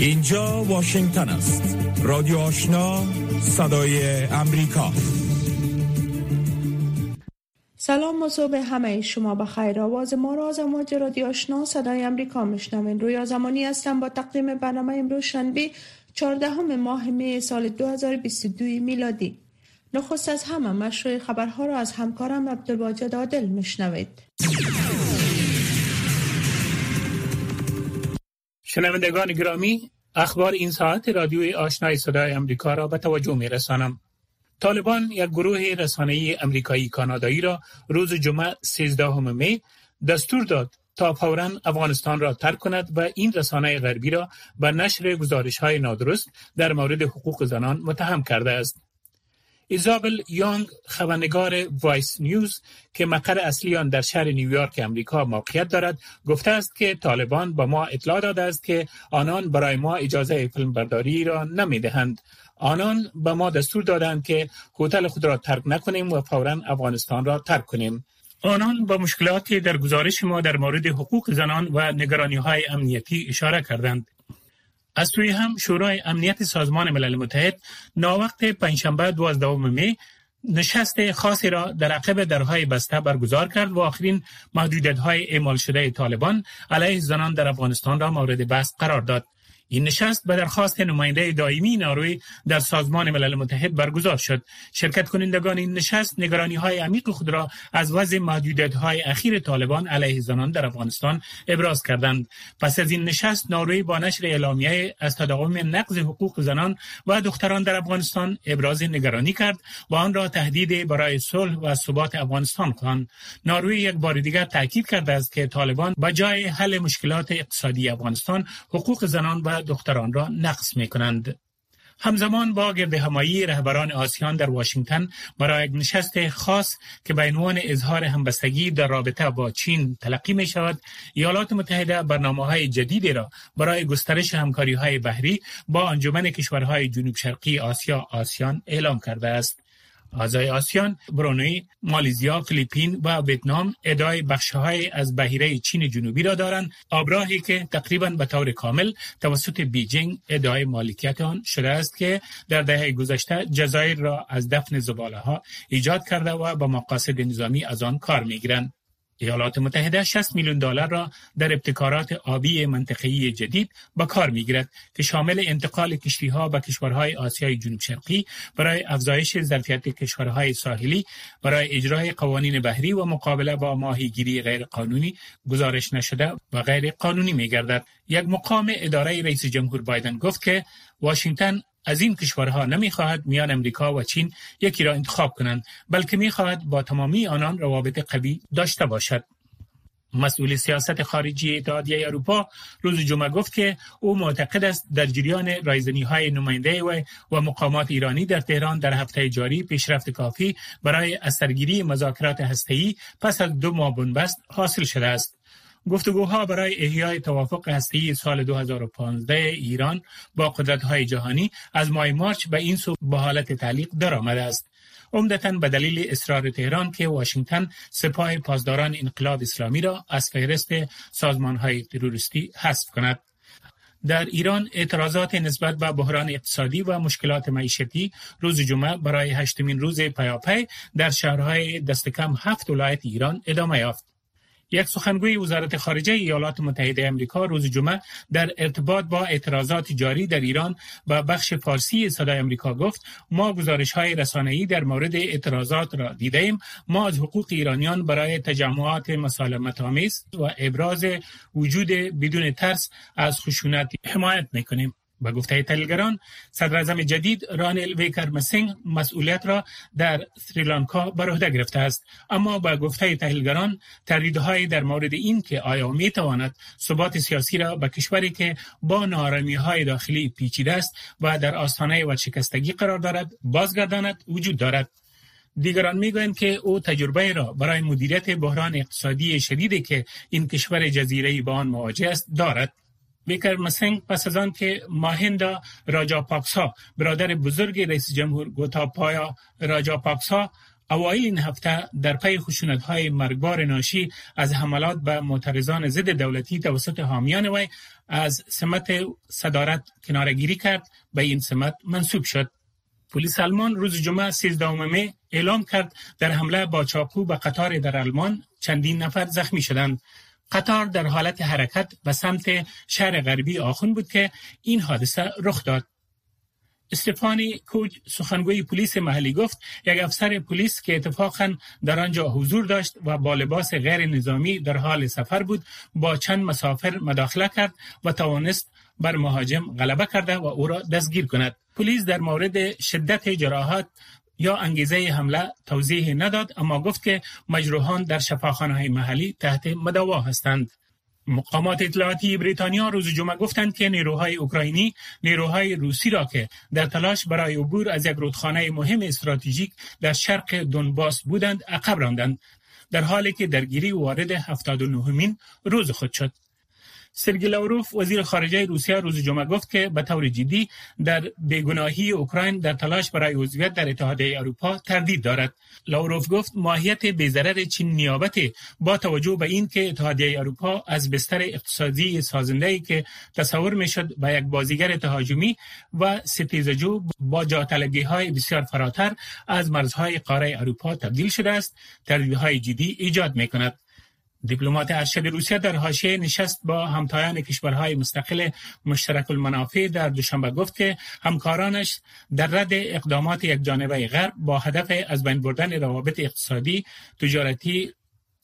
اینجا واشنگتن است. رادیو آشنا صدای امریکا. سلام و صبح همه. شما بخیر آواز ما را از امواج رادیو آشنا صدای امریکا میشنوین. روی زمانی هستم با تقدیم برنامه امروز شنبه 14 ماه می سال 2022 میلادی. نخست از همه مشروع خبرها را از همکارم عبدالواجد عادل میشنوید. شنوندگان گرامی اخبار این ساعت رادیوی آشنای صدای امریکا را به توجه می رسانم. طالبان یک گروه رسانه‌ای امریکایی کانادایی را روز جمعه 13 می دستور داد تا فورا افغانستان را ترک کند و این رسانه غربی را به نشر گزارش های نادرست در مورد حقوق زنان متهم کرده است. ایزابل یانگ خبرنگار وایس نیوز که مقر اصلی آن در شهر نیویورک امریکا موقعیت دارد گفته است که طالبان با ما اطلاع داده است که آنان برای ما اجازه فیلم برداری را نمی دهند. آنان به ما دستور دادند که هتل خود را ترک نکنیم و فورا افغانستان را ترک کنیم. آنان با مشکلاتی در گزارش ما در مورد حقوق زنان و نگرانی های امنیتی اشاره کردند. از سوی هم شورای امنیت سازمان ملل متحد ناوقت پنجشنبه 12 می نشست خاصی را در عقب درهای بسته برگزار کرد و آخرین محدودیت های اعمال شده طالبان علیه زنان در افغانستان را مورد بحث قرار داد. این نشست به درخواست نماینده دائمی ناروی در سازمان ملل متحد برگزار شد. شرکت کنندگان این نشست نگرانی های عمیق خود را از وضع محدودیت های اخیر طالبان علیه زنان در افغانستان ابراز کردند. پس از این نشست ناروی با نشر اعلامیه از تداوم نقض حقوق زنان و دختران در افغانستان ابراز نگرانی کرد و آن را تهدید برای صلح و ثبات افغانستان خواند. ناروی یک بار دیگر تاکید کرده است که طالبان با جای حل مشکلات اقتصادی افغانستان حقوق زنان و دختران را نقص می کنند. همزمان با گرد همایی رهبران آسیان در واشنگتن برای یک نشست خاص که به عنوان اظهار همبستگی در رابطه با چین تلقی می شود ایالات متحده برنامه های جدیدی را برای گسترش همکاری های بحری با انجمن کشورهای جنوب شرقی آسیا آسیان اعلام کرده است اعضای آسیان، برونوی، مالیزیا، فیلیپین و ویتنام ادعای بخشهای از بحیره چین جنوبی را دارند، آبراهی که تقریبا به طور کامل توسط بیجینگ ادعای مالکیت آن شده است که در دهه گذشته جزایر را از دفن زباله ها ایجاد کرده و با مقاصد نظامی از آن کار می‌گیرند. ایالات متحده 60 میلیون دلار را در ابتکارات آبی منطقه‌ای جدید با کار می‌گیرد که شامل انتقال ها به کشورهای آسیای جنوب شرقی برای افزایش ظرفیت کشورهای ساحلی برای اجرای قوانین بحری و مقابله با ماهیگیری غیرقانونی گزارش نشده و غیر قانونی میگردد. یک مقام اداره رئیس جمهور بایدن گفت که واشنگتن از این کشورها نمی‌خواهد میان امریکا و چین یکی را انتخاب کنند بلکه می‌خواهد با تمامی آنان روابط قوی داشته باشد مسئول سیاست خارجی اتحادیه اروپا روز جمعه گفت که او معتقد است در جریان رایزنی های نماینده و و مقامات ایرانی در تهران در هفته جاری پیشرفت کافی برای اثرگیری مذاکرات هسته‌ای پس از دو ماه بنبست حاصل شده است. گفتگوها برای احیای توافق هسته‌ای سال 2015 ایران با قدرت‌های جهانی از ماه مارچ به این سو به حالت تعلیق درآمده است. عمدتا به دلیل اصرار تهران که واشنگتن سپاه پاسداران انقلاب اسلامی را از فهرست سازمانهای تروریستی حذف کند. در ایران اعتراضات نسبت به بحران اقتصادی و مشکلات معیشتی روز جمعه برای هشتمین روز پیاپی در شهرهای دست کم هفت ولایت ایران ادامه یافت. یک سخنگوی وزارت خارجه ایالات متحده امریکا روز جمعه در ارتباط با اعتراضات جاری در ایران با بخش فارسی صدای امریکا گفت ما گزارش های رسانه‌ای در مورد اعتراضات را دیده ایم ما از حقوق ایرانیان برای تجمعات مسالمت آمیز و ابراز وجود بدون ترس از خشونت حمایت می‌کنیم. به گفته تحلیلگران صدر جدید رانیل ویکر مسینگ مسئولیت را در سریلانکا بر عهده گرفته است. اما به گفته تحلیلگران تردیدهایی در مورد این که آیا می تواند ثبات سیاسی را به کشوری که با نارامی های داخلی پیچیده است و در آستانه و شکستگی قرار دارد بازگرداند وجود دارد. دیگران می‌گویند که او تجربه را برای مدیریت بحران اقتصادی شدیدی که این کشور جزیره با آن مواجه است دارد. بیکر مسنگ پس از آن که ماهندا راجا پاکسا برادر بزرگ رئیس جمهور گوتاپایا راجا پاکسا اوایل این هفته در پی خشونت های مرگبار ناشی از حملات به معترضان ضد دولتی توسط حامیان وی از سمت صدارت کنارگیری کرد. به این سمت منصوب شد. پلیس آلمان روز جمعه 13 می اعلام کرد در حمله با چاقو به قطار در آلمان چندین نفر زخمی شدند. قطار در حالت حرکت به سمت شهر غربی آخون بود که این حادثه رخ داد. استفانی کوج سخنگوی پلیس محلی گفت یک افسر پلیس که اتفاقا در آنجا حضور داشت و با لباس غیر نظامی در حال سفر بود با چند مسافر مداخله کرد و توانست بر مهاجم غلبه کرده و او را دستگیر کند. پلیس در مورد شدت جراحات یا انگیزه حمله توضیح نداد اما گفت که مجروحان در شفاخانه محلی تحت مدوا هستند. مقامات اطلاعاتی بریتانیا روز جمعه گفتند که نیروهای اوکراینی نیروهای روسی را که در تلاش برای عبور از یک رودخانه مهم استراتژیک در شرق دونباس بودند عقب راندند. در حالی که درگیری وارد 79 مین روز خود شد. سرگی لاوروف وزیر خارجه روسیه روز جمعه گفت که به طور جدی در بیگناهی اوکراین در تلاش برای عضویت در اتحادیه اروپا تردید دارد. لاوروف گفت ماهیت بیزرر چین نیابت با توجه به این که اتحادیه اروپا از بستر اقتصادی سازنده ای که تصور می‌شد به یک بازیگر تهاجمی و ستیزجو با جاطلبی های بسیار فراتر از مرزهای قاره اروپا تبدیل شده است تردیدهای جدی ایجاد می کند دیپلمات ارشد روسیه در حاشیه نشست با همتایان کشورهای مستقل مشترک المنافع در دوشنبه گفت که همکارانش در رد اقدامات یک جانبه غرب با هدف از بین بردن روابط اقتصادی، تجارتی،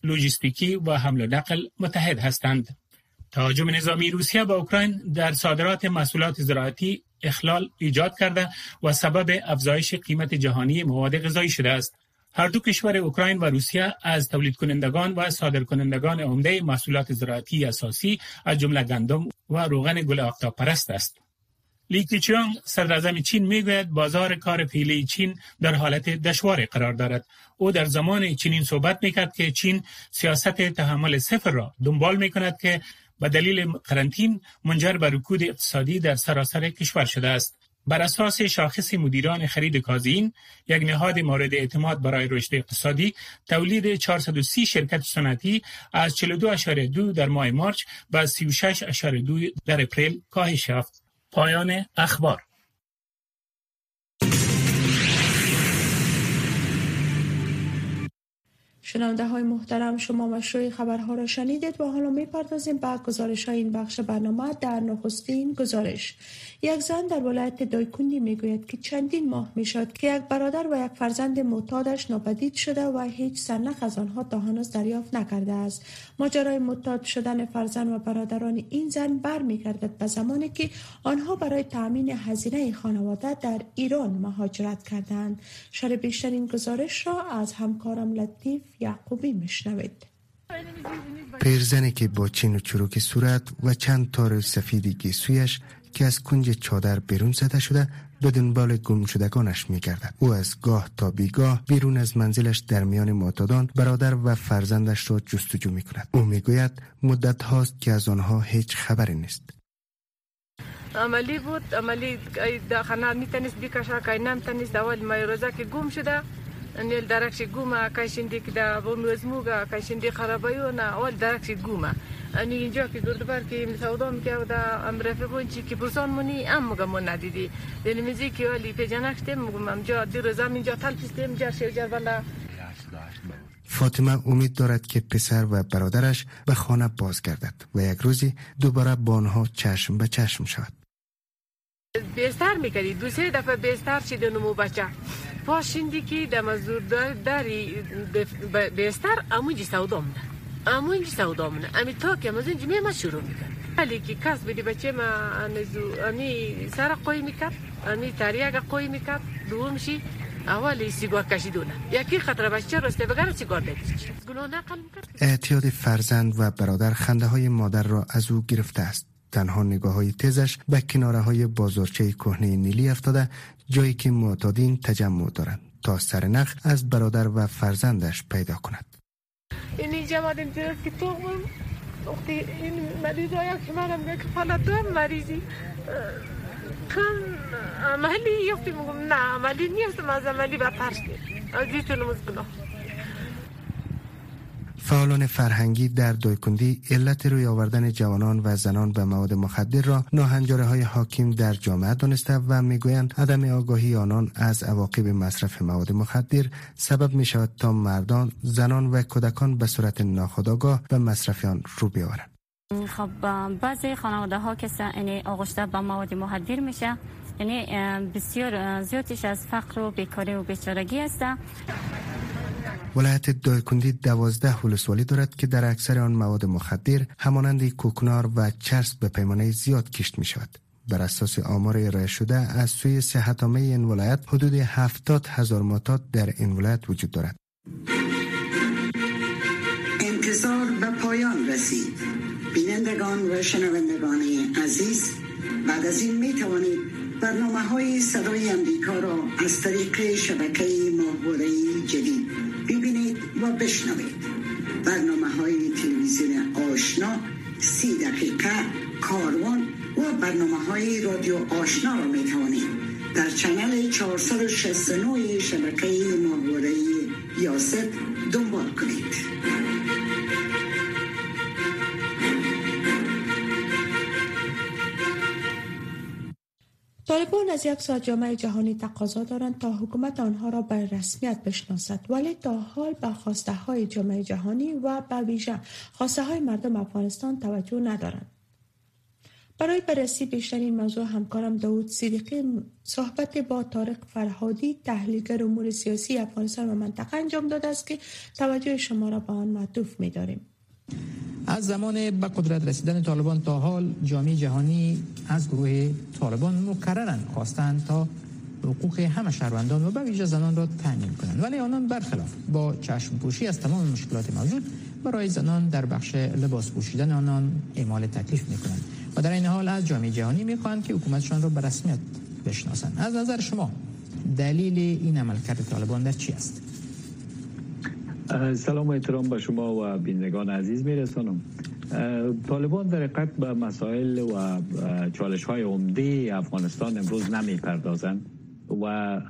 لوجستیکی و حمل و نقل متحد هستند. تهاجم نظامی روسیه با اوکراین در صادرات محصولات زراعتی اخلال ایجاد کرده و سبب افزایش قیمت جهانی مواد غذایی شده است. هر دو کشور اوکراین و روسیه از تولید کنندگان و صادر کنندگان عمده محصولات زراعتی اساسی از جمله گندم و روغن گل آفتاب پرست است. لی کیچیانگ صدراعظم چین می‌گوید بازار کار پیله چین در حالت دشوار قرار دارد او در زمان چنین صحبت می‌کرد که چین سیاست تحمل صفر را دنبال می‌کند که به دلیل قرنطین منجر به رکود اقتصادی در سراسر کشور شده است بر اساس شاخص مدیران خرید کازین یک نهاد مورد اعتماد برای رشد اقتصادی تولید 430 شرکت صنعتی از 42.2 در ماه مارچ و 36.2 در اپریل کاهش یافت. پایان اخبار. شنونده های محترم شما مشروع خبرها را شنیدید. و حالا می پردازیم به گزارش های این بخش برنامه. در نخستین گزارش یک زن در ولایت دایکندی می گوید که چندین ماه می شد که یک برادر و یک فرزند معتادش ناپدید شده و هیچ سرنخ از آنها تا هنوز دریافت نکرده است. ماجرای معتاد شدن فرزند و برادران این زن برمیگردد به زمانی که آنها برای تامین هزینه خانواده در ایران مهاجرت کردند. شر بیشتر این گزارش را از همکارم لطیف یعقوبی مشنوید پیرزنی که با چین و چروک صورت و چند تار سفیدی گیسویش که از کنج چادر بیرون زده شده به دنبال گم شدگانش می گردد. او از گاه تا بیگاه بیرون از منزلش در میان معتادان برادر و فرزندش را جستجو می کند. او می گوید مدت هاست که از آنها هیچ خبری نیست. عملی بود عملی خانه می‌تونست بکشه که نمی‌تونست اول روزه که گم شده نیل درکش گومه کشیندی که در بومیزموگا کشیندی خرابایو نه اول درکش گومه انی اینجا که گردبر که سودا می‌کرد ام رفقون چی که پرسان منی ام مگم من ندیدی دل میزی که ولی پیجنکتم مگم ام جا دی روزا اینجا تلپیستم جر شوجر والا فاطمه امید دارد که پسر و برادرش به خانه بازگردد و یک روزی دوباره با آنها چشم به چشم شود بیستر می‌کردی دو سه دفعه بیستر شد نمو بچه پاشیندی که دم مزدور داری بیستر امونجی سودا منه امونجی سودا منه امی تا که از اینجا ما شروع می‌کرد ولی که کس بدی بچه ما امی سر قوی می‌کرد امی تاریاga قوی می‌کرد دوم شی اولی سیگار کشیدونه یکی خطر بچه رسته بگره سیگار بکشید اعتیاد فرزند و برادر خنده های مادر را از او گرفته است تنها نگاه های تیزش به کناره های بازارچه کهنه نیلی افتاده جایی که معتادین تجمع دارند تا سرنخ از برادر و فرزندش پیدا کند این جماعت انتراز که تو وقتی این مریض ها که منم که فقط دو مریضی کن عملی یفتی میگم نه عملی نیستم از عملی شد از این گناه فعالان فرهنگی در دویکندی علت روی آوردن جوانان و زنان به مواد مخدر را ناهنجاره های حاکم در جامعه دانسته و می‌گویند عدم آگاهی آنان از عواقب مصرف مواد مخدر سبب می شود تا مردان، زنان و کودکان به صورت ناخودآگاه به مصرف آن رو بیاورند. خب بعضی خانواده ها که یعنی آغشته به مواد مخدر میشه یعنی بسیار زیادش از فقر و بیکاری و بیچارگی است ولایت دایکندی دوازده ولسوالی دارد که در اکثر آن مواد مخدر همانند کوکنار و چرس به پیمانه زیاد کشت می شود. بر اساس آمار ارائه شده از سوی صحت این ولایت حدود هفتاد هزار معتاد در این ولایت وجود دارد. انتظار به پایان رسید. بینندگان و شنوندگان عزیز بعد از این می توانید برنامه های صدای امریکا را از طریق شبکه محوره جدید و بشنوید برنامه های تلویزیون آشنا سی دقیقه کاروان و برنامه های رادیو آشنا را می توانید در چنل 469 شبکه محوره یاست دنبال کنید. طالبان از یک ساعت جامعه جهانی تقاضا دارند تا حکومت آنها را به رسمیت بشناسد ولی تا حال به خواسته های جامعه جهانی و به ویژه خواسته های مردم افغانستان توجه ندارند برای بررسی بیشتر این موضوع همکارم داود صدیقی صحبت با طارق فرهادی تحلیلگر امور سیاسی افغانستان و منطقه انجام داده است که توجه شما را به آن معطوف می داریم. از زمان به قدرت رسیدن طالبان تا حال جامعه جهانی از گروه طالبان مکررن خواستند تا حقوق همه شهروندان و به ویژه زنان را تامین کنند. ولی آنان برخلاف با چشم پوشی از تمام مشکلات موجود برای زنان در بخش لباس پوشیدن آنان اعمال تکلیف می کنند و در این حال از جامعه جهانی می خواهند که حکومتشان را به رسمیت بشناسند. از نظر شما دلیل این عملکرد طالبان در چی است؟ سلام و احترام به شما و بینندگان عزیز میرسانم. طالبان در حقیقت به مسائل و چالش های عمده افغانستان امروز نمی پردازند و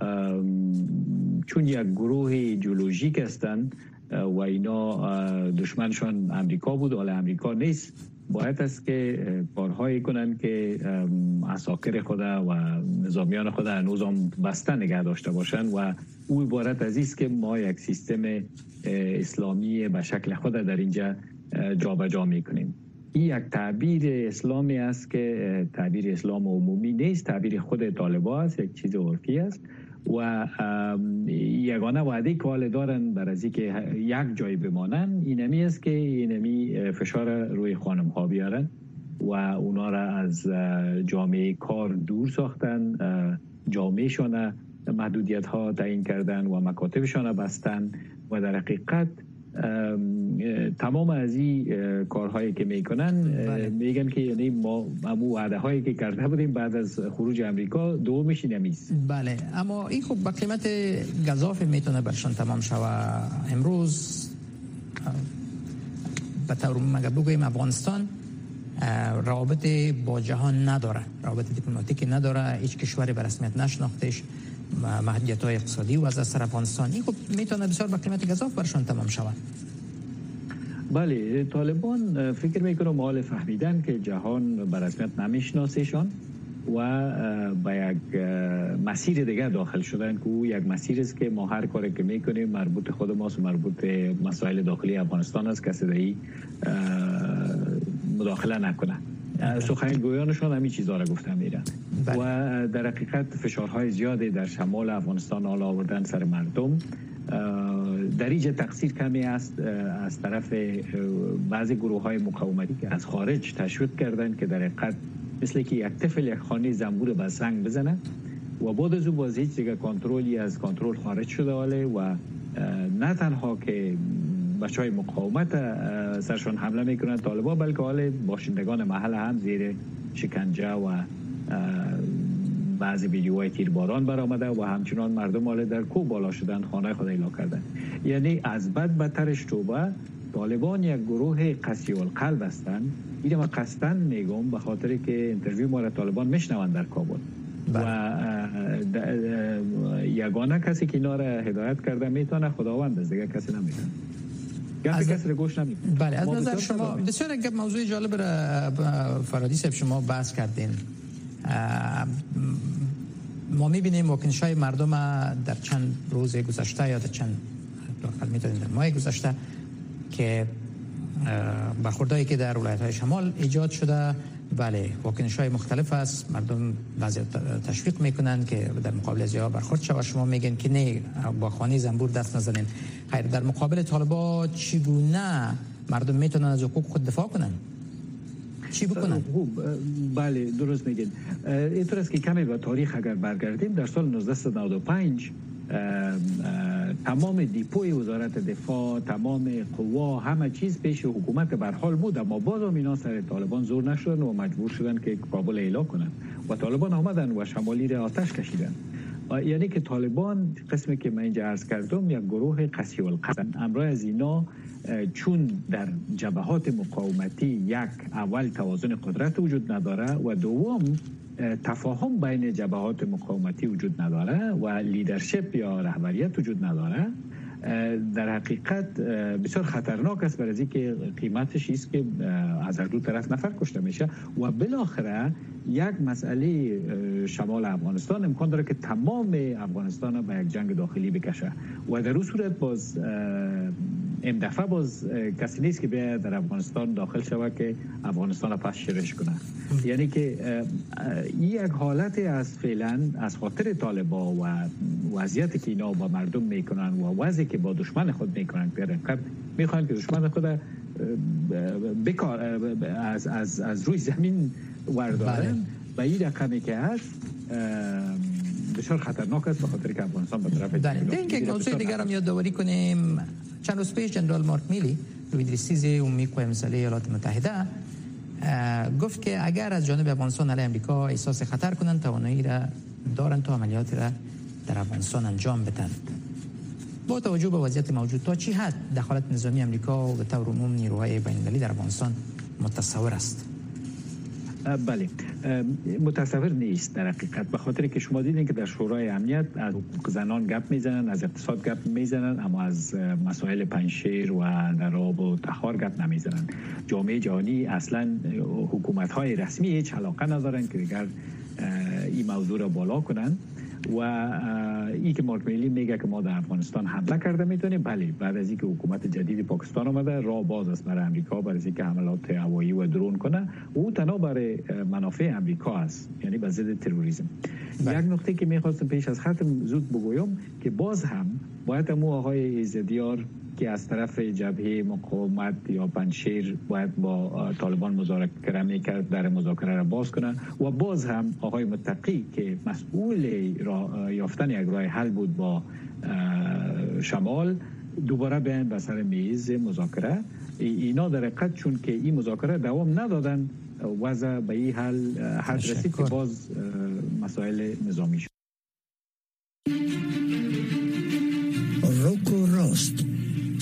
چون یک گروه ایدئولوژیک هستند و اینا دشمنشان امریکا بود حالا امریکا نیست. باید است که کارهایی کنند که اساکر خود و نظامیان خود هنوز هم بسته نگه داشته باشند و او عبارت از است که ما یک سیستم اسلامی به شکل خود در اینجا جابجا جا می‌کنیم. این یک تعبیر اسلامی است که تعبیر اسلام عمومی نیست. تعبیر خود طالبا است. یک چیز عرفی است. و یگانه وعده که حال دارن بر از که یک جای بمانن. اینمی است که اینمی فشار روی خانم ها بیارن و اونا را از جامعه کار دور ساختن. جامعه محدودیت ها تعیین کردن و مکاتبشان بستن و در حقیقت تمام از این کارهایی که می‌کنن بله. میگن که یعنی ما امو وعده هایی که کرده بودیم بعد از خروج امریکا دو میشین نمیست بله. اما این خب با قیمت گذاف می‌تونه برشان تمام شوه. امروز به طور مگه بگویم افغانستان رابط با جهان نداره. رابط دیپلماتیکی نداره. هیچ کشوری به رسمیت نشناختش محدودیت های اقتصادی و از اثر افغانستان این می‌تونه بسیار با قیمت گذاف برشان تمام شود بله طالبان فکر می‌کنم حال فهمیدن که جهان به رسمیت نمیشناسیشان و به یک مسیر دیگه داخل شدن که او یک مسیر است که ما هر کاری که می‌کنیم مربوط خود ماست و مربوط مسائل داخلی افغانستان است کسی در مداخله نکنه سخنگویانشان همین چیزها را گفته میرن بله. و در حقیقت فشارهای زیادی در شمال افغانستان حال آوردن سر مردم در اینجا تقصیر کمی است از طرف بعضی گروه های مقاومتی که از خارج تشویق کردن که در حقیقت مثل که یک طفل یک خانه زنبور به سنگ بزنه و بعد از او باز هیچ دیگه کنترلی از کنترل خارج شده و نه تنها که بچه های مقاومت سرشان حمله می‌کنند. طالبا بلکه حال باشندگان محل هم زیر شکنجه و بعضی ویدیوهای تیرباران برآمده و همچنان مردم حال در کو بالا شدن خانه خود ایلا کردن. یعنی از بد بدترش توبه طالبان یک گروه قسی القلب هستند این ما قصدن میگم به خاطر که انترویو ما را طالبان میشنوند در کابل. و بله. یگانه کسی که اینا را هدایت کرده می‌تونه خداوند از دیگه کسی نمی‌تونه از کسی گوش بله از نظر شما بسیار یک موضوع جالب را فرادی صاحب شما بحث کردین. ما می‌بینیم واکنش های مردم در چند روز گذشته یا در چند می‌تونیم در ماه گذشته که برخوردهایی که در ولایت های شمال ایجاد شده بله واکنش های مختلف است مردم بعضی تشویق می‌کنن که در مقابل از برخورد شود شما میگن که نه با خانه زنبور دست نزنین. خیر در مقابل طالبا چگونه مردم می‌تونن از حقوق خود دفاع کنن؟ چی بکنن؟ بله درست میگین. اینطور است که کمی به تاریخ اگر برگردیم در سال 1995 تمام دیپوی وزارت دفاع تمام قوا همه چیز پیش حکومت بر حال بود اما باز هم اینا سر طالبان زور نشدن و مجبور شدن که کابل ایلا کنن. و طالبان آمدن و شمالی را آتش کشیدن. یعنی که طالبان قسمی که من اینجا عرض کردم یک گروه قسی القسم امرای از اینا چون در جبهات مقاومتی یک اول توازن قدرت وجود نداره و دوم تفاهم بین جبهات مقاومتی وجود نداره و لیدرشپ یا رهبریت وجود نداره. در حقیقت بسیار خطرناک است برای که قیمتش است که از هر دو طرف نفر کشته میشه و بالاخره یک مسئله شمال افغانستان امکان داره که تمام افغانستان به یک جنگ داخلی بکشه. و در اون صورت باز این دفعه باز کسی نیست که بیاید در افغانستان داخل شود که افغانستان را پس شرش کنه. یعنی که این یک حالت از فعلا از خاطر طالبا و وضعیت که اینا با مردم می‌کنن و وضعی که با دشمن خود می‌کنن در می‌خوان که دشمن خود بکار از, از, از روی زمین وردارن بله. و این رقمی که هست بسیار خطرناک است به خاطر که افغانستان به طرف بله. اینکه موضوع دیگر هم یادآوری کنیم. چند روز پیش جنرال مارک میلی روی عمومی قوه مسئله ایالات متحده گفت که اگر از جانب افغانستان علیه امریکا احساس خطر کنند توانایی را دارند تا عملیات را در افغانستان انجام بدن با توجه به وضعیت موجود تا چی حد دخالت نظامی امریکا و به طور عموم نیروهای بین در افغانستان متصور است؟ بله. متصور نیست در حقیقت. به خاطر که شما دیدین که در شورای امنیت از زنان گپ می‌زنن از اقتصاد گپ می‌زنن اما از مسائل پنشیر و نراب و تخار گپ نمی‌زنن. جامعه جهانی اصلا حکومت های رسمی هیچ علاقه ندارن که دیگر این موضوع را بالا کنن. و ای که مارک میلی میگه که ما در افغانستان حمله کرده می‌تونیم. بله بعد از اینکه حکومت جدید پاکستان آمده را باز است برای امریکا برای اینکه حملات هوایی و درون کنه. او تنها برای منافع امریکا است یعنی به ضد تروریسم. بله. یک نقطه که می‌خواستم پیش از ختم زود بگویم که باز هم باید مو آقای ایزدیار که از طرف جبهه مقاومت یا پنشیر باید با طالبان مذاکره می‌کرد در مذاکره را باز کنه و باز هم آقای متقی که مسئول را یافتن یک راه حل بود با شمال دوباره بیان به سر میز مذاکره. اینا در حقیقت چون که این مذاکره دوام ندادن وضع به این حل حد رسید که باز مسائل نظامی شد. روکو راست.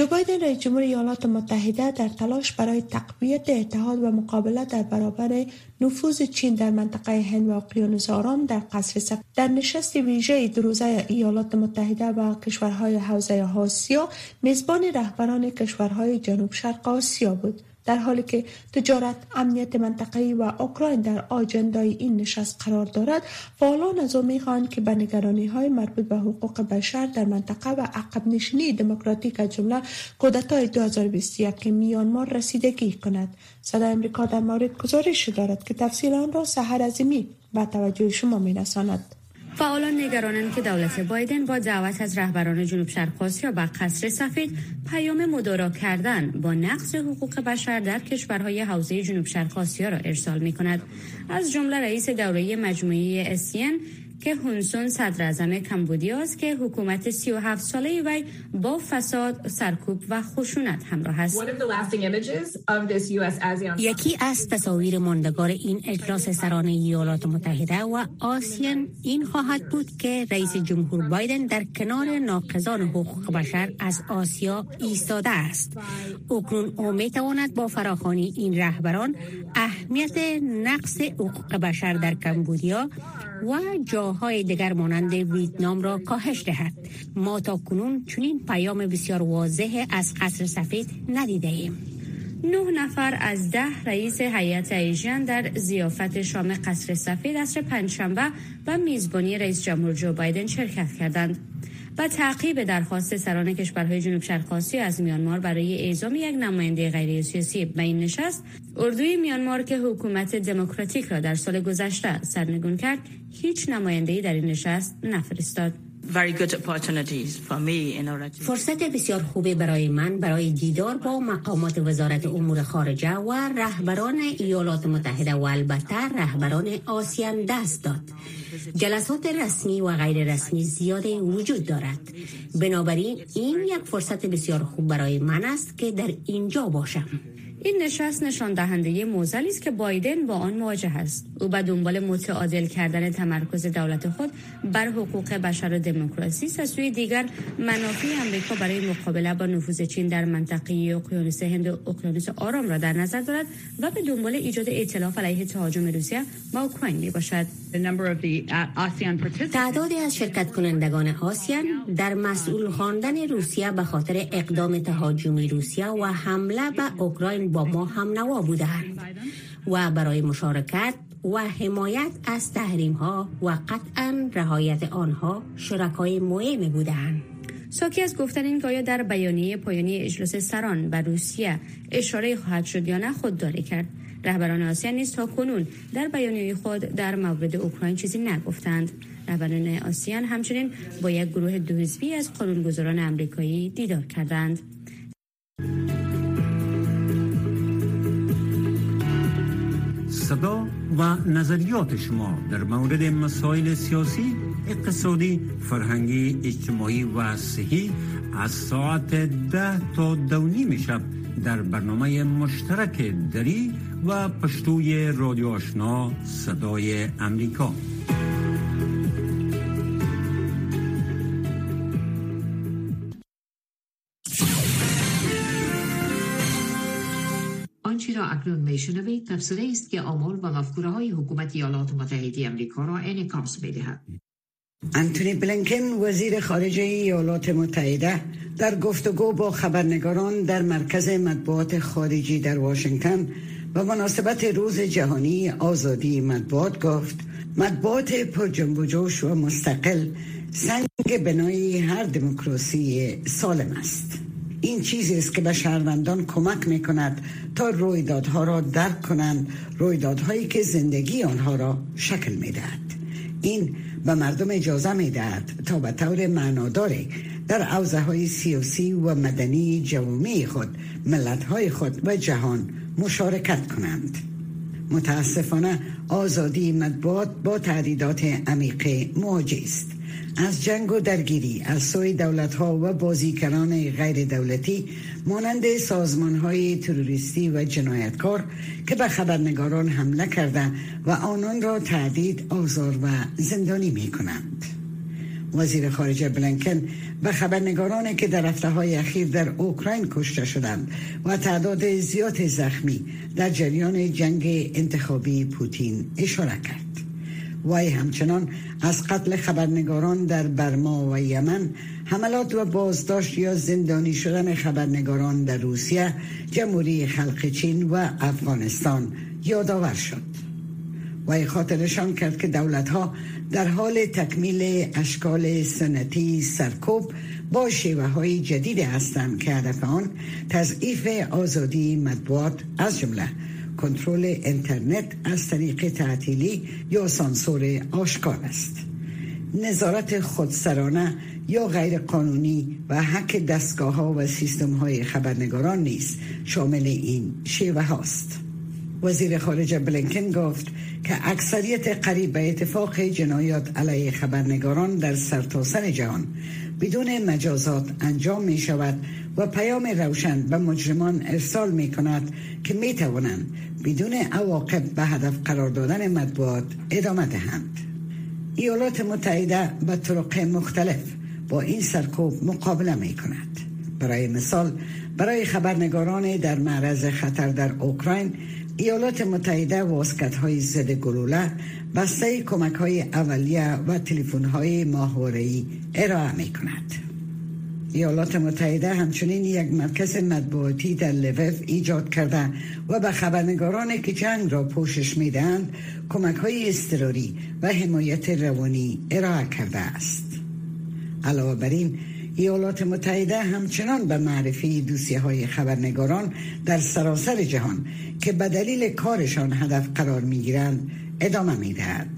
جو بایدن رئیس جمهور ایالات متحده در تلاش برای تقویت اتحاد و مقابله در برابر نفوذ چین در منطقه هند و اقیانوس آرام در قصر سفید در نشست ویژه دروزه ایالات متحده و کشورهای حوزه آسیا میزبان رهبران کشورهای جنوب شرق آسیا بود. در حالی که تجارت امنیت منطقه‌ای و اوکراین در آجندای این نشست قرار دارد فعالان از او می‌خواهند که به نگرانی های مربوط به حقوق بشر در منطقه و عقب نشینی دموکراتیک از جمله کودتای 2021 که میانمار رسیدگی کند. صدای امریکا در مورد گزارش دارد که تفصیل آن را سحر عظیمی به توجه شما میرساند. فعالان نگرانند که دولت بایدن با دعوت از رهبران جنوب شرق آسیا و قصر سفید پیام مدارا کردن با نقض حقوق بشر در کشورهای حوزه جنوب شرق آسیا را ارسال می کند از جمله رئیس دوره مجموعه اسین که هونسون صدر اعظم کمبودیا است که حکومت 37 ساله وی با فساد، سرکوب و خشونت همراه است. یکی از تصاویر ماندگار این اجلاس سران ایالات متحده و آسیان این خواهد بود که رئیس جمهور بایدن در کنار ناقضان حقوق بشر از آسیا ایستاده است. اکنون او می تواند با فراخانی این رهبران اهمیت نقص حقوق بشر در کمبودیا و جاهای دیگر مانند ویتنام را کاهش دهد. ما تا کنون چنین پیام بسیار واضح از قصر سفید ندیده ایم نه نفر از ده رئیس هیئت ایژن در زیافت شام قصر سفید عصر پنجشنبه و میزبانی رئیس جمهور جو بایدن شرکت کردند. و تعقیب درخواست سران کشورهای جنوب شرق آسیا از میانمار برای اعزام یک نماینده غیر سیاسی به این نشست. اردوی میانمار که حکومت دموکراتیک را در سال گذشته سرنگون کرد هیچ نماینده‌ای در این نشست نفرستاد. فرصت بسیار خوبی برای من برای دیدار با مقامات وزارت امور خارجه و رهبران ایالات متحده و البته رهبران آسیان دست داد. جلسات رسمی و غیر رسمی زیاد وجود دارد. بنابراین این یک فرصت بسیار خوب برای من است که در اینجا باشم. این نشست نشان دهنده موزلی است که بایدن با آن مواجه است. او به دنبال متعادل کردن تمرکز دولت خود بر حقوق بشر و دموکراسی است. از سوی دیگر منافع امریکا برای مقابله با نفوذ چین در منطقه اقیانوس هند و اقیانوس آرام را در نظر دارد و به دنبال ایجاد ائتلاف علیه تهاجم روسیه با اوکراین می باشد. تعدادی از شرکت کنندگان آسیان در مسئول خواندن روسیه به خاطر اقدام تهاجمی روسیه و حمله به اوکراین با ما هم نوا بودند و برای مشارکت و حمایت از تحریم ها و قطعا رهایت آنها شرکای مهم بودند. ساکی از گفتن این آیا در بیانیه پایانی اجلاس سران و روسیه اشاره خواهد شد یا نه خودداری کرد. رهبران آسیا نیز تا کنون در بیانیه خود در مورد اوکراین چیزی نگفتند. رهبران آسیان همچنین با یک گروه دو از قانونگذاران امریکایی دیدار کردند. صدا و نظریات شما در مورد مسائل سیاسی اقتصادی فرهنگی اجتماعی و صحی از ساعت ده تا دو شب در برنامه مشترک دری و پشتوی رادیو آشنا صدای امریکا. اکنون میشنوید تفسیری است که آمال و مفکوره های حکومت ایالات متحده امریکا را انعکاس می‌دهد. انتونی بلنکن وزیر خارجه ایالات متحده در گفتگو با خبرنگاران در مرکز مطبوعات خارجی در واشنگتن و مناسبت روز جهانی آزادی مطبوعات گفت مطبوعات پر جنب و جوش و مستقل سنگ بنای هر دموکراسی سالم است. این چیزی است که به شهروندان کمک می کند تا رویدادها را درک کنند رویدادهایی که زندگی آنها را شکل می دهد. این به مردم اجازه می دهد تا به طور معناداری در عوضه های سیاسی و مدنی جوامع خود ملت های خود و جهان مشارکت کنند متاسفانه آزادی مطبوعات با تعدیدات عمیق مواجه است از جنگ و درگیری از سوی دولت ها و بازیکنان غیر دولتی مانند سازمان های تروریستی و جنایتکار که به خبرنگاران حمله کرده و آنان را تعدید آزار و زندانی می کنند. وزیر خارجه بلنکن به خبرنگارانی که در هفته های اخیر در اوکراین کشته شدند و تعداد زیاد زخمی در جریان جنگ انتخابی پوتین اشاره کرد. وی همچنان از قتل خبرنگاران در برما و یمن حملات و بازداشت یا زندانی شدن خبرنگاران در روسیه جمهوری خلق چین و افغانستان یادآور شد. وی خاطرشان کرد که دولت ها در حال تکمیل اشکال سنتی سرکوب با شیوه های جدید هستند که هدف آن تضعیف آزادی مطبوعات از جمله کنترل اینترنت از طریق تعطیلی یا سانسور آشکار است. نظارت خودسرانه یا غیر قانونی و حق دستگاه ها و سیستم های خبرنگاران نیست شامل این شیوه هاست. وزیر خارجه بلینکن گفت که اکثریت قریب به اتفاق جنایات علیه خبرنگاران در سرتاسر سر جهان. بدون مجازات انجام می شود و پیام روشن به مجرمان ارسال می کند که می توانند بدون عواقب به هدف قرار دادن مطبوعات ادامه دهند. ایالات متحده به طرق مختلف با این سرکوب مقابله می کند. برای مثال برای خبرنگاران در معرض خطر در اوکراین ایالات متحده واسکت های ضد گلوله بسته کمک های اولیه و تلفن های ماهواره‌ای ارائه می کند. ایالات متحده همچنین یک مرکز مطبوعاتی در لوف ایجاد کرده و به خبرنگارانی که جنگ را پوشش می‌دهند کمک های استراری و حمایت روانی ارائه کرده است. علاوه بر این ایالات متحده همچنان به معرفی دوسیه های خبرنگاران در سراسر جهان که به دلیل کارشان هدف قرار می گیرند ادامه می دهد.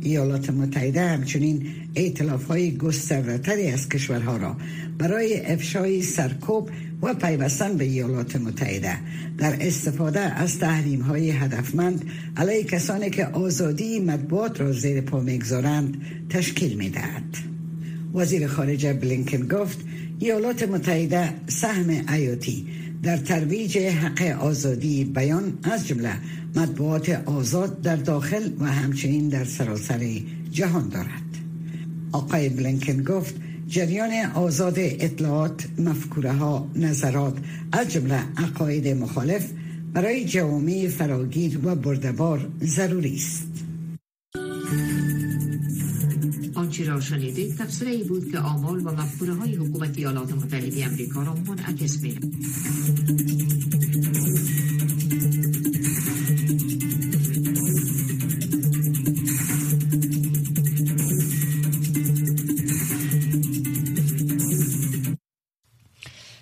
ایالات متحده همچنین ایتلاف های گستردهتری از کشورها را برای افشای سرکوب و پیوستن به ایالات متحده در استفاده از تحریم های هدفمند علیه کسانی که آزادی مطبوعات را زیر پا می‌گذارند تشکیل می دهد. وزیر خارجه بلینکن گفت ایالات متحده سهم ایاتی در ترویج حق آزادی بیان از جمله مطبوعات آزاد در داخل و همچنین در سراسر جهان دارد. آقای بلینکن گفت جریان آزاد اطلاعات مفکوره ها نظرات از جمله عقاید مخالف برای جوامع فراگیر و بردبار ضروری است. آنچه را شنیدید تفسیر ای بود که آمال و مفکوره های حکومت ایالات متحده امریکا را منعکس می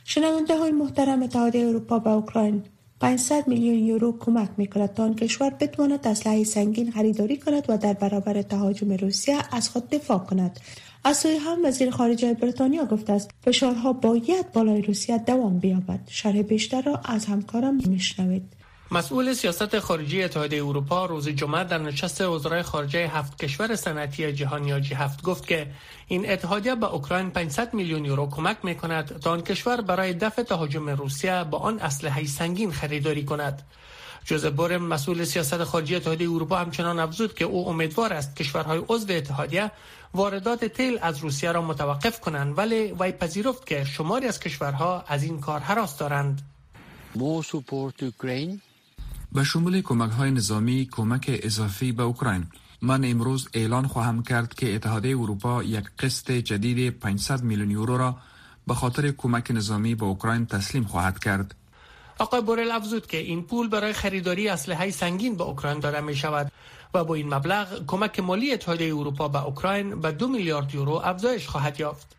شنونده های محترم اتحادیه اروپا به اوکراین 500 میلیون یورو کمک می‌کند تا آن کشور بتواند اسلحه سنگین خریداری کند و در برابر تهاجم روسیه از خود دفاع کند. از سوی هم وزیر خارجه بریتانیا گفته است فشارها باید بالای روسیه دوام بیابد. شرح بیشتر را از همکارم میشنوید. مسئول سیاست خارجی اتحادیه اروپا روز جمعه در نشست وزرای خارجه هفت کشور صنعتی جهان یا جی هفت گفت که این اتحادیه به اوکراین 500 میلیون یورو کمک می کند تا آن کشور برای دفع تهاجم روسیه با آن اسلحه سنگین خریداری کند. جوزف بورم مسئول سیاست خارجی اتحادیه اروپا همچنان افزود که او امیدوار است کشورهای عضو اتحادیه واردات تیل از روسیه را متوقف کنند ولی وی پذیرفت که شماری از کشورها از این کار حراس دارند. به شمول کمک های نظامی کمک اضافی به اوکراین من امروز اعلان خواهم کرد که اتحادیه اروپا یک قسط جدید 500 میلیون یورو را به خاطر کمک نظامی به اوکراین تسلیم خواهد کرد. آقای بورل افزود که این پول برای خریداری اسلحه سنگین به اوکراین داده می شود و با این مبلغ کمک مالی اتحادیه اروپا به اوکراین به دو میلیارد یورو افزایش خواهد یافت.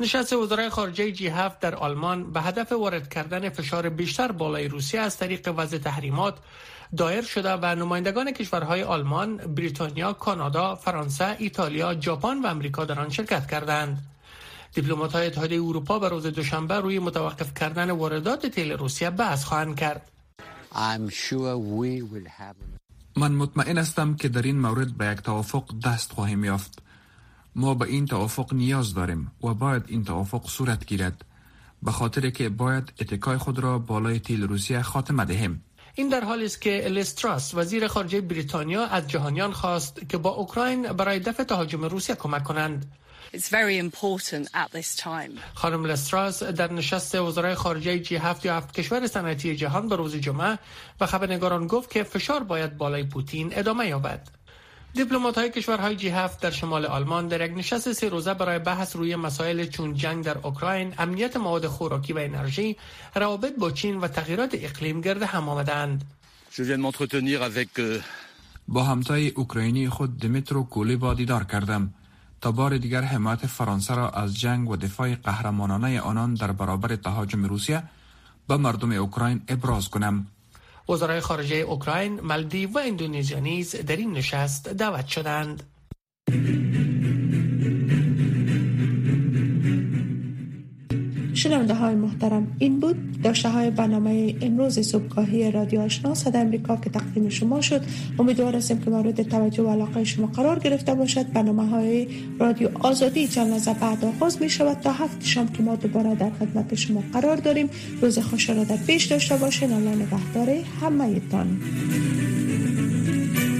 نشست وزرای خارجه جی هفت در آلمان به هدف وارد کردن فشار بیشتر بالای روسیه از طریق وضع تحریمات دایر شده و نمایندگان کشورهای آلمان، بریتانیا، کانادا، فرانسه، ایتالیا، ژاپن و امریکا در آن شرکت کردند. دیپلمات های اتحادیه اروپا به روز دوشنبه روی متوقف کردن واردات تیل روسیه بحث خواهند کرد. من مطمئن هستم که در این مورد به یک توافق دست خواهیم یافت. ما به این توافق نیاز داریم و باید این توافق صورت گیرد. به خاطر که باید اتکای خود را بالای تیل روسیه خاتمه دهیم. این در حالی است که لستراس وزیر خارجه بریتانیا از جهانیان خواست که با اوکراین برای دفع تهاجم روسیه کمک کنند. خانم لستراس در نشست وزرای خارجه جی هفت یا هفت کشور صنعتی جهان به روز جمعه و خبرنگاران گفت که فشار باید بالای پوتین ادامه یابد. دیپلمات های کشورهای جی هفت در شمال آلمان در یک نشست سه روزه برای بحث روی مسائل چون جنگ در اوکراین، امنیت مواد خوراکی و انرژی، روابط با چین و تغییرات اقلیم گرد هم آمدند. euh, با همتای اوکراینی خود دمیترو کولیبا دیدار کردم تا بار دیگر حمایت فرانسه را از جنگ و دفاع قهرمانانه آنان در برابر تهاجم روسیه به مردم اوکراین ابراز کنم. وزرای خارجه اوکراین، مالدیو و اندونزیا نیز در این نشست دعوت شدند. شنونده های محترم این بود داشته های برنامه امروز صبحگاهی رادیو آشنا. صدا امریکا که تقدیم شما شد. امیدوار هستیم که مورد توجه و علاقه شما قرار گرفته باشد. برنامه های رادیو آزادی چند لحظه بعد آغاز می شود تا هفت شام که ما دوباره در خدمت شما قرار داریم. روز خوش را در پیش داشته باشین. الله همه تان